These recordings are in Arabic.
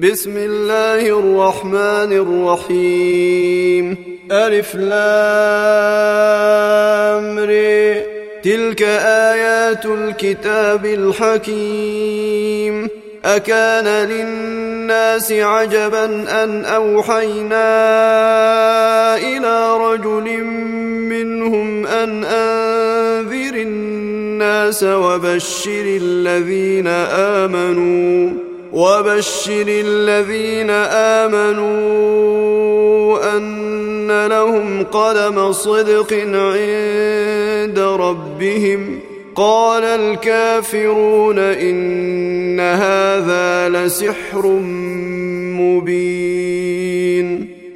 بسم الله الرحمن الرحيم. ألف لام ري تلك آيات الكتاب الحكيم. أكان للناس عجبا أن أوحينا إلى رجل منهم أن أنذر الناس وبشر الذين آمنوا. وبشر الذين آمنوا أن لهم قدم صدق عند ربهم قال الكافرون إن هذا لسحر مبين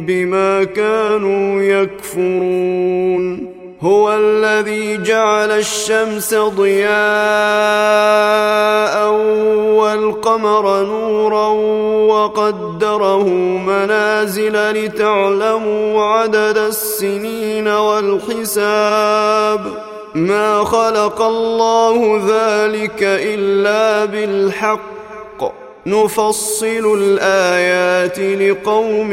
بما كانوا يكفرون. هو الذي جعل الشمس ضياء والقمر نورا وقدره منازل لتعلموا عدد السنين والحساب. ما خلق الله ذلك إلا بالحق. نفصل الآيات لقوم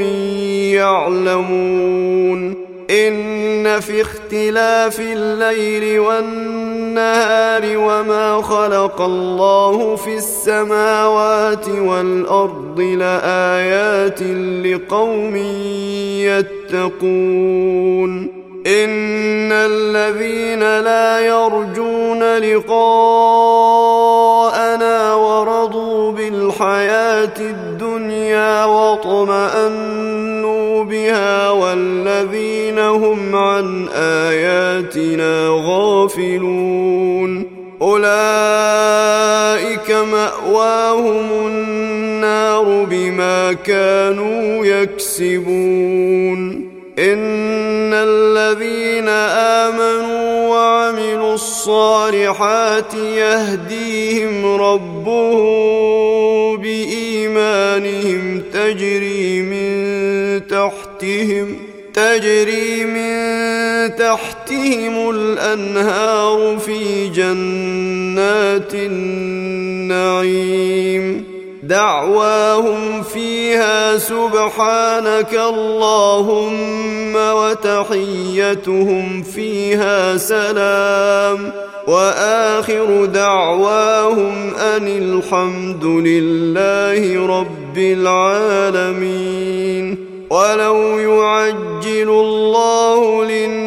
يعلمون. إن في اختلاف الليل والنهار وما خلق الله في السماوات والأرض لآيات لقوم يتقون. إن الذين لا يرجون لقاءنا بالحياة الدنيا واطمأنوا بها والذين هم عن آياتنا غافلون. أولئك مأواهم النار بما كانوا يكسبون. إن الذين وعملوا الصالحات يهديهم ربهم بإيمانهم تجري من تحتهم تجري من تحتهم الأنهار في جنات النعيم. دعواهم فيها سبحانك اللهم وتحيتهم فيها سلام وآخر دعواهم أن الحمد لله رب العالمين ولو يعجل الله للناس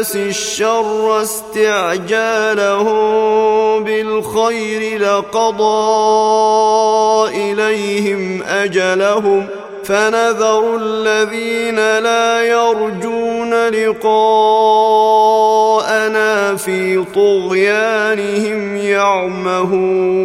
الشر استعجالهم بالخير لقضى إليهم أجلهم فنذر الذين لا يرجون لقاءنا في طغيانهم يعمهون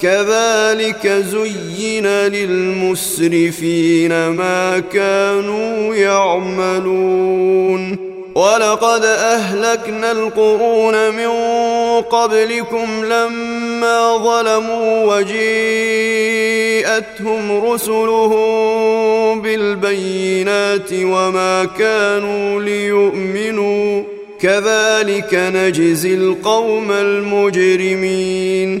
كذلك زين للمسرفين ما كانوا يعملون. ولقد أهلكنا القرون من قبلكم لما ظلموا وجيءتهم رسلهم بالبينات وما كانوا ليؤمنوا. كذلك نجزي القوم المجرمين.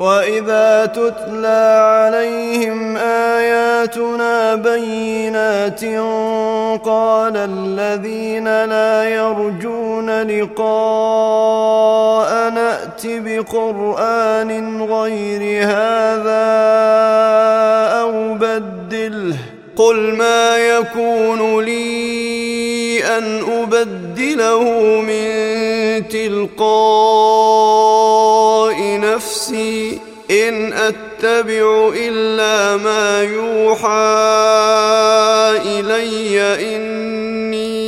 واذا تتلى عليهم اياتنا بينات قال الذين لا يرجون لقاء نات بقران غير هذا أو بدله قل ما يكون لي ان ابدله من تلقاء نفسي إن أتبع إلا ما يوحى إلي إني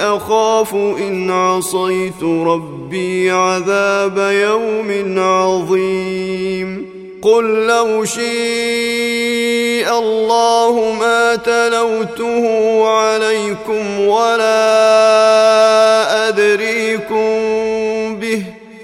أخاف إن عصيت ربي عذاب يوم عظيم. قل لو شيء الله ما تلوته عليكم ولا أدريكم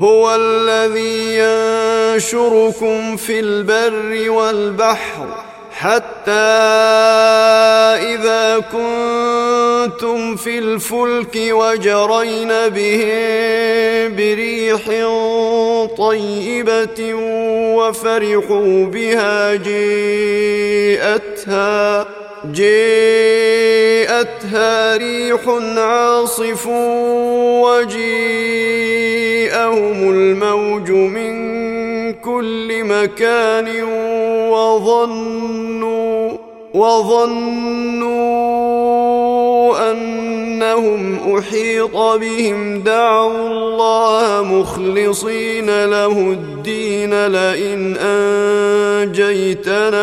هو الذي ينشركم في البر والبحر حتى إذا كنتم في الفلك وجرين بهم بريح طيبة وفرحوا بها جيءتها جيءتها ريح عاصف وجيءهم الموج من كل مكان وظنوا وظنوا أنهم أحيط بهم. دعوا الله مخلصين له الدين لئن أنجيتنا.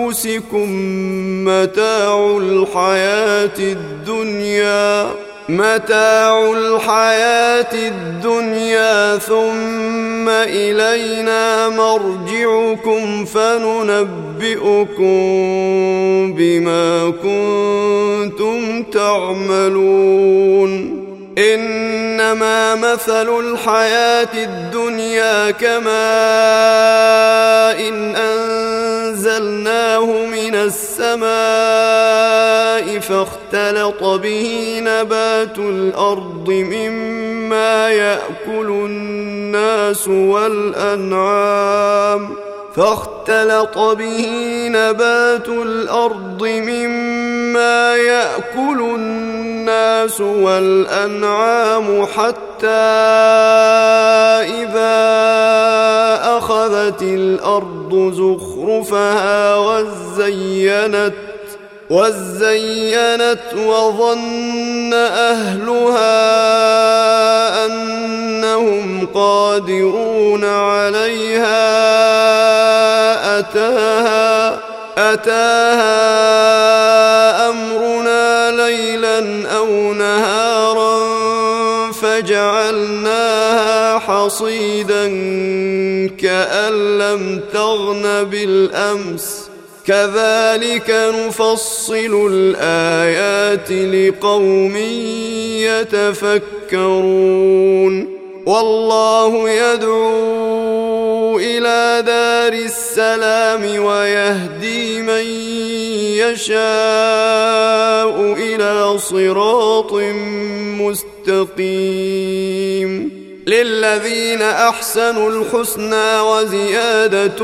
أنفسكم متاع الحياة الدنيا متاع الحياة الدنيا ثم إلينا مرجعكم فننبئكم بما كنتم تعملون. إنما مثل الحياة الدنيا كماء إن أنزلناه من السماء فاختلط به نبات الأرض مما يأكل الناس والأنعام فاختلط به نبات الأرض مما يأكل الناس والأنعام حتى إذا أخذت الأرض زخرفها وزينت وزينت وظن أهلها أنهم قادرون عليها أتاها أتاها أمرنا ليلا أو نهارا فجعلناها حصيدا كأن لم تغن بالأمس. كذلك نفصل الآيات لقوم يتفكرون. والله يدعو إلى دار السلام ويهدي من يشاء إلى صراط مستقيم. للذين أحسنوا الحسنى وزيادة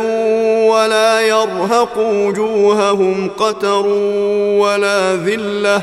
ولا يرهق وجوههم قتر ولا ذلة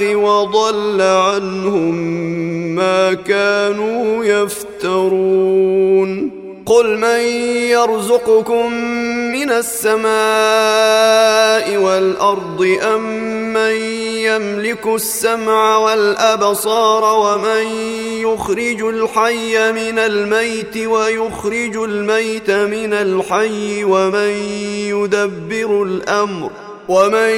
وضل عنهم ما كانوا يفترون. قل من يرزقكم من السماء والأرض أم من يملك السمع والأبصار ومن يخرج الحي من الميت ويخرج الميت من الحي ومن يدبر الأمر ومن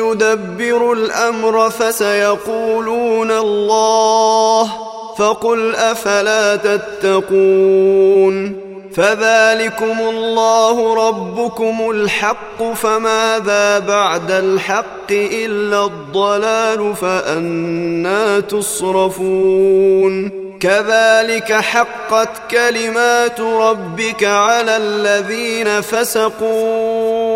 يدبر الامر فسيقولون الله فقل افلا تتقون فذلكم الله ربكم الحق فماذا بعد الحق الا الضلال فانا تصرفون كذلك حقت كلمات ربك على الذين فسقوا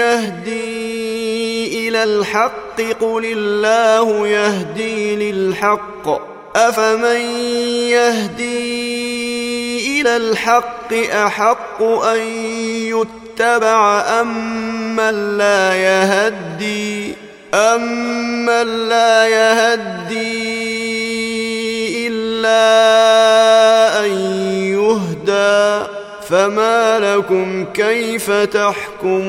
يهدي إلى الحق قل الله يهدي للحق. أفمن يهدي إلى الحق أحق أن يتبع امن لا يهدي؟ امن لا يهدي إلا أن يهدى؟ فما لكم كيف تحكمون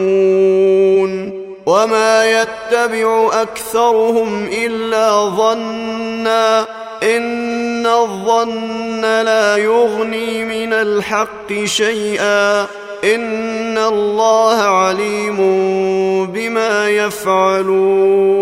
وما يتبع اكثرهم الا ظنا ان الظن لا يغني من الحق شيئا ان الله عليم بما يفعلون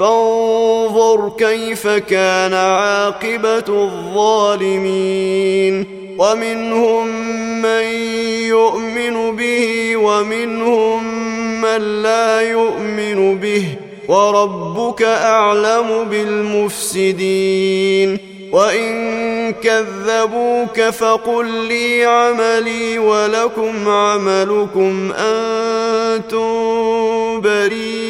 فانظر كيف كان عاقبة الظالمين. ومنهم من يؤمن به ومنهم من لا يؤمن به. وربك أعلم بالمفسدين. وإن كذبوك فقل لي عملي ولكم عملكم أنتم بريئون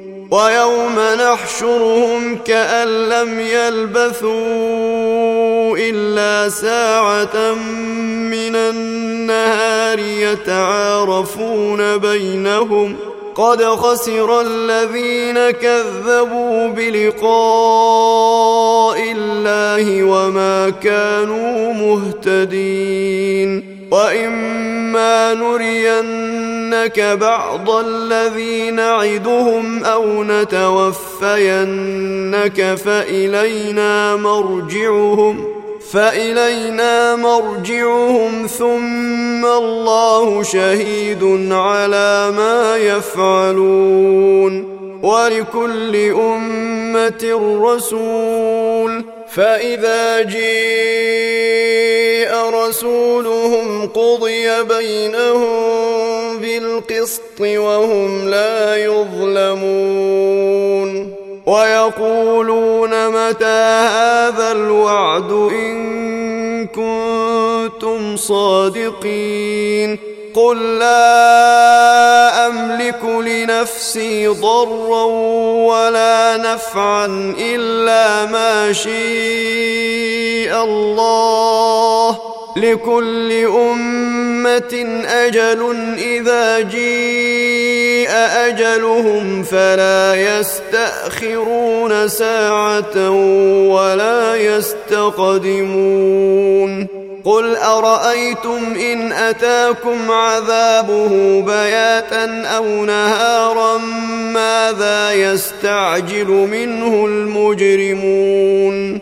ويوم نحشرهم كأن لم يلبثوا إلا ساعة من النهار يتعارفون بينهم قد خسر الذين كذبوا بلقاء الله وما كانوا مهتدين. وإما نرينك بعض الذي نعدهم أو نتوفينك فإلينا مرجعهم. فإلينا مرجعهم ثم الله شهيد على ما يفعلون ولكل أمة رسول فإذا جيء رسولهم قضي بينهم بالقسط وهم لا يظلمون ويقولون متى هذا الوعد إن كنتم صادقين قل لا أملك لنفسي ضرا ولا نفعا إلا ما شيء الله لكل أمة أجل إذا جيء أجلهم فلا يستأخرون ساعة ولا يستقدمون قل أرأيتم إن أتاكم عذابه بياتا أو نهارا ماذا يستعجل منه المجرمون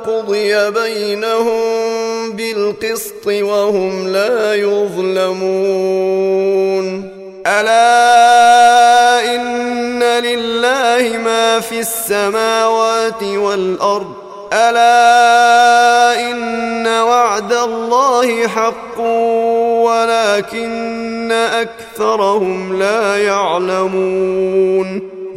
وقضي بينهم بالقسط وهم لا يظلمون. ألا إن لله ما في السماوات والأرض. ألا إن وعد الله حق ولكن أكثرهم لا يعلمون.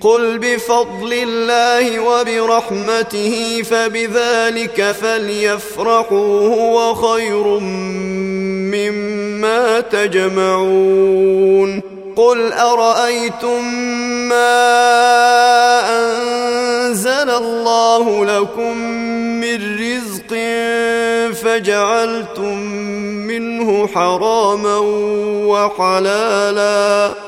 قل بفضل الله وبرحمته فبذلك فليفرحوا هو خير مما تجمعون قل ارايتم ما انزل الله لكم من رزق فجعلتم منه حراما وحلالا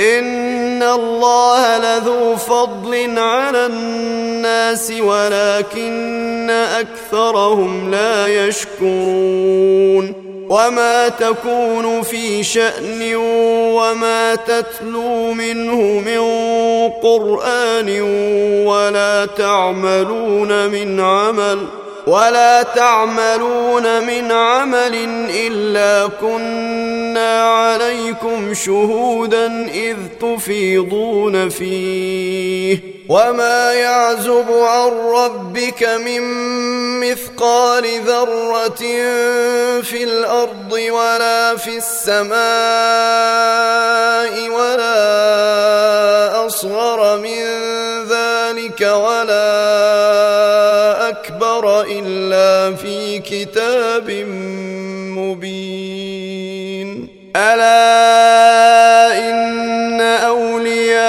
إن الله لذو فضل على الناس ولكن أكثرهم لا يشكرون وما تكون في شأن وما تتلو منه من قرآن ولا تعملون من عمل ولا تعملون من عمل الا كنا عليكم شهودا اذ تفيضون فيه وما يعزب عن ربك من مثقال ذره في الأرض ولا في السماء ولا اصغر من كتاب مبين. ألا إن أولياء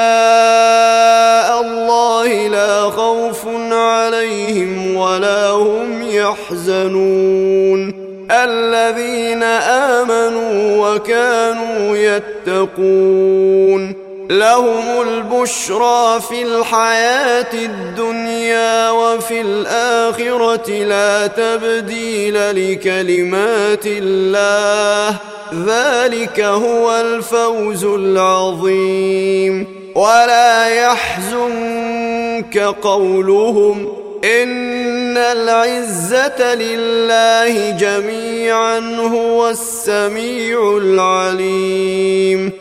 الله لا خوف عليهم ولا هم يحزنون. الذين آمنوا وكانوا يتقون. لهم البشرى في الحياة الدنيا وفي الآخرة لا تبديل لكلمات الله. ذلك هو الفوز العظيم. ولا يحزنك قولهم إن العزة لله جميعا هو السميع العليم.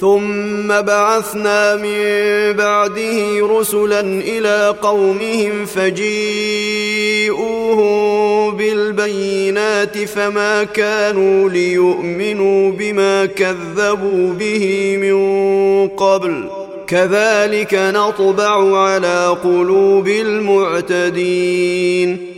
ثم بعثنا من بعده رسلا إلى قومهم فجيءوهم بالبينات فما كانوا ليؤمنوا بما كذبوا به من قبل. كذلك نطبع على قلوب المعتدين.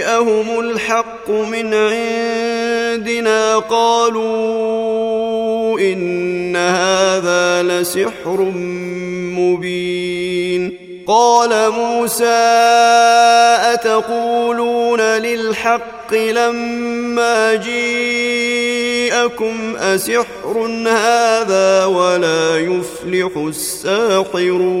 جيءهم الحق من عندنا قالوا ان هذا لسحر مبين قال موسى اتقولون للحق لما جيءكم اسحر هذا ولا يفلح الساحرون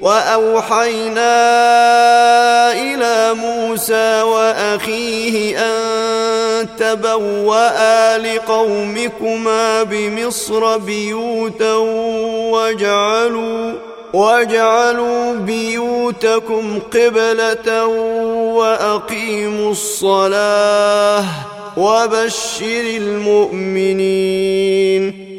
وأوحينا إلى موسى وأخيه أن تبوأ لقومكما بمصر بيوتا واجعلوا واجعلوا بيوتكم قبلة وأقيموا الصلاة وبشر المؤمنين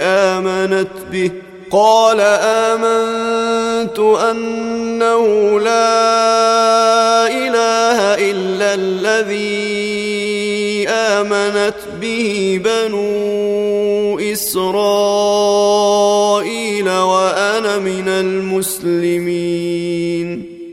آمنت به. قال آمنت أنه لا إله إلا الذي آمنت به بنو إسرائيل وأنا من المسلمين.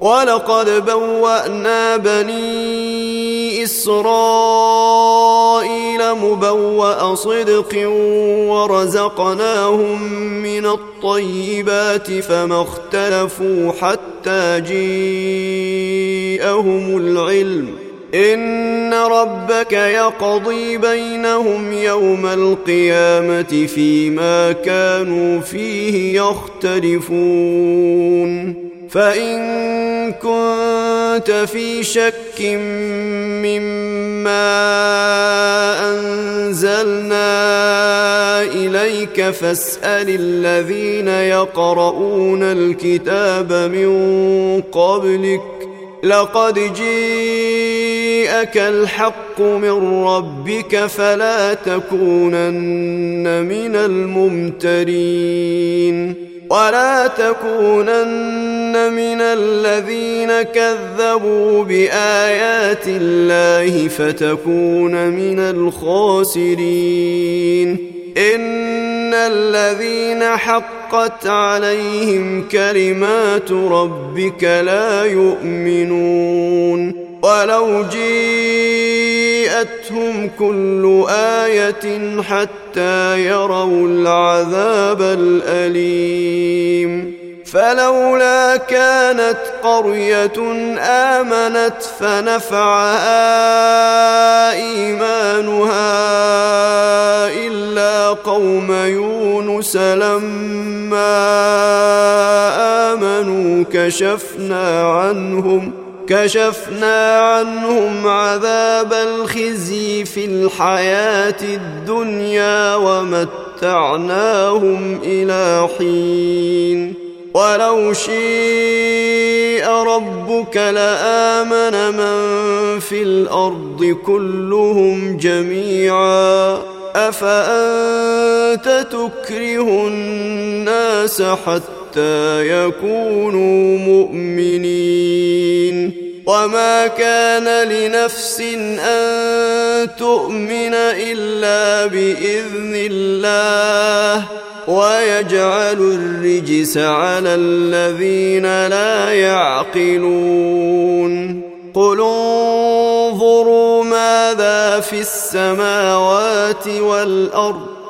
ولقد بوأنا بني إسرائيل مبوأ صدق ورزقناهم من الطيبات فما اختلفوا حتى جيءهم العلم. إن ربك يقضي بينهم يوم القيامة فيما كانوا فيه يختلفون. فإن كنت في شك مما أنزلنا إليك فاسأل الذين يقرؤون الكتاب من قبلك لقد جيءك الحق من ربك فلا تكونن من الممترين ولا تكونن من الذين كذبوا بآيات الله فتكون من الخاسرين. إن الذين حقت عليهم كلمات ربك لا يؤمنون. ولو جيءتهم كل آية حتى يروا العذاب الأليم. فلولا كانت قرية آمنت فنفعها إيمانها إلا قوم يونس لما آمنوا كشفنا عنهم كشفنا عنهم عذاب الخزي في الحياة الدنيا ومتعناهم إلى حين. ولو شيء ربك لآمن من في الأرض كلهم جميعا. أفأنت تكره الناس حتى يكونوا مؤمنين؟ وما كان لنفس ان تؤمن الا باذن الله ويجعل الرجس على الذين لا يعقلون قل انظروا ماذا في السماوات والارض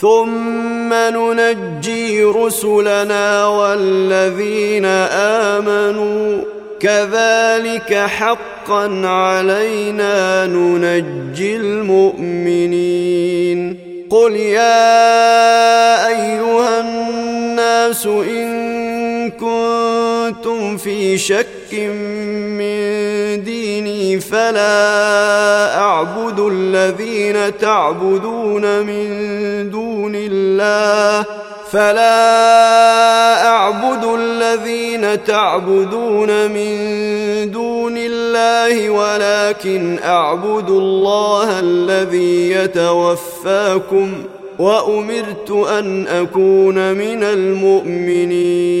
ثم ننجي رسلنا والذين آمنوا. كذلك حقا علينا ننجي المؤمنين. قل يا أيها الناس إن كنتم في شك من ديني فلا أعبد الذين تعبدون من دون الله فلا أعبد الذين تعبدون من دون الله ولكن أعبد الله الذي يتوفاكم وأمرت أن أكون من المؤمنين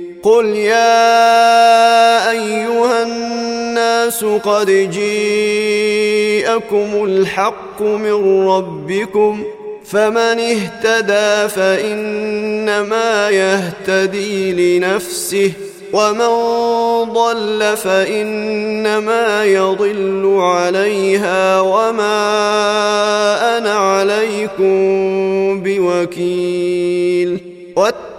قل يا أيها الناس قد جيءكم الحق من ربكم فمن اهتدى فإنما يهتدي لنفسه ومن ضل فإنما يضل عليها وما أنا عليكم بوكيل.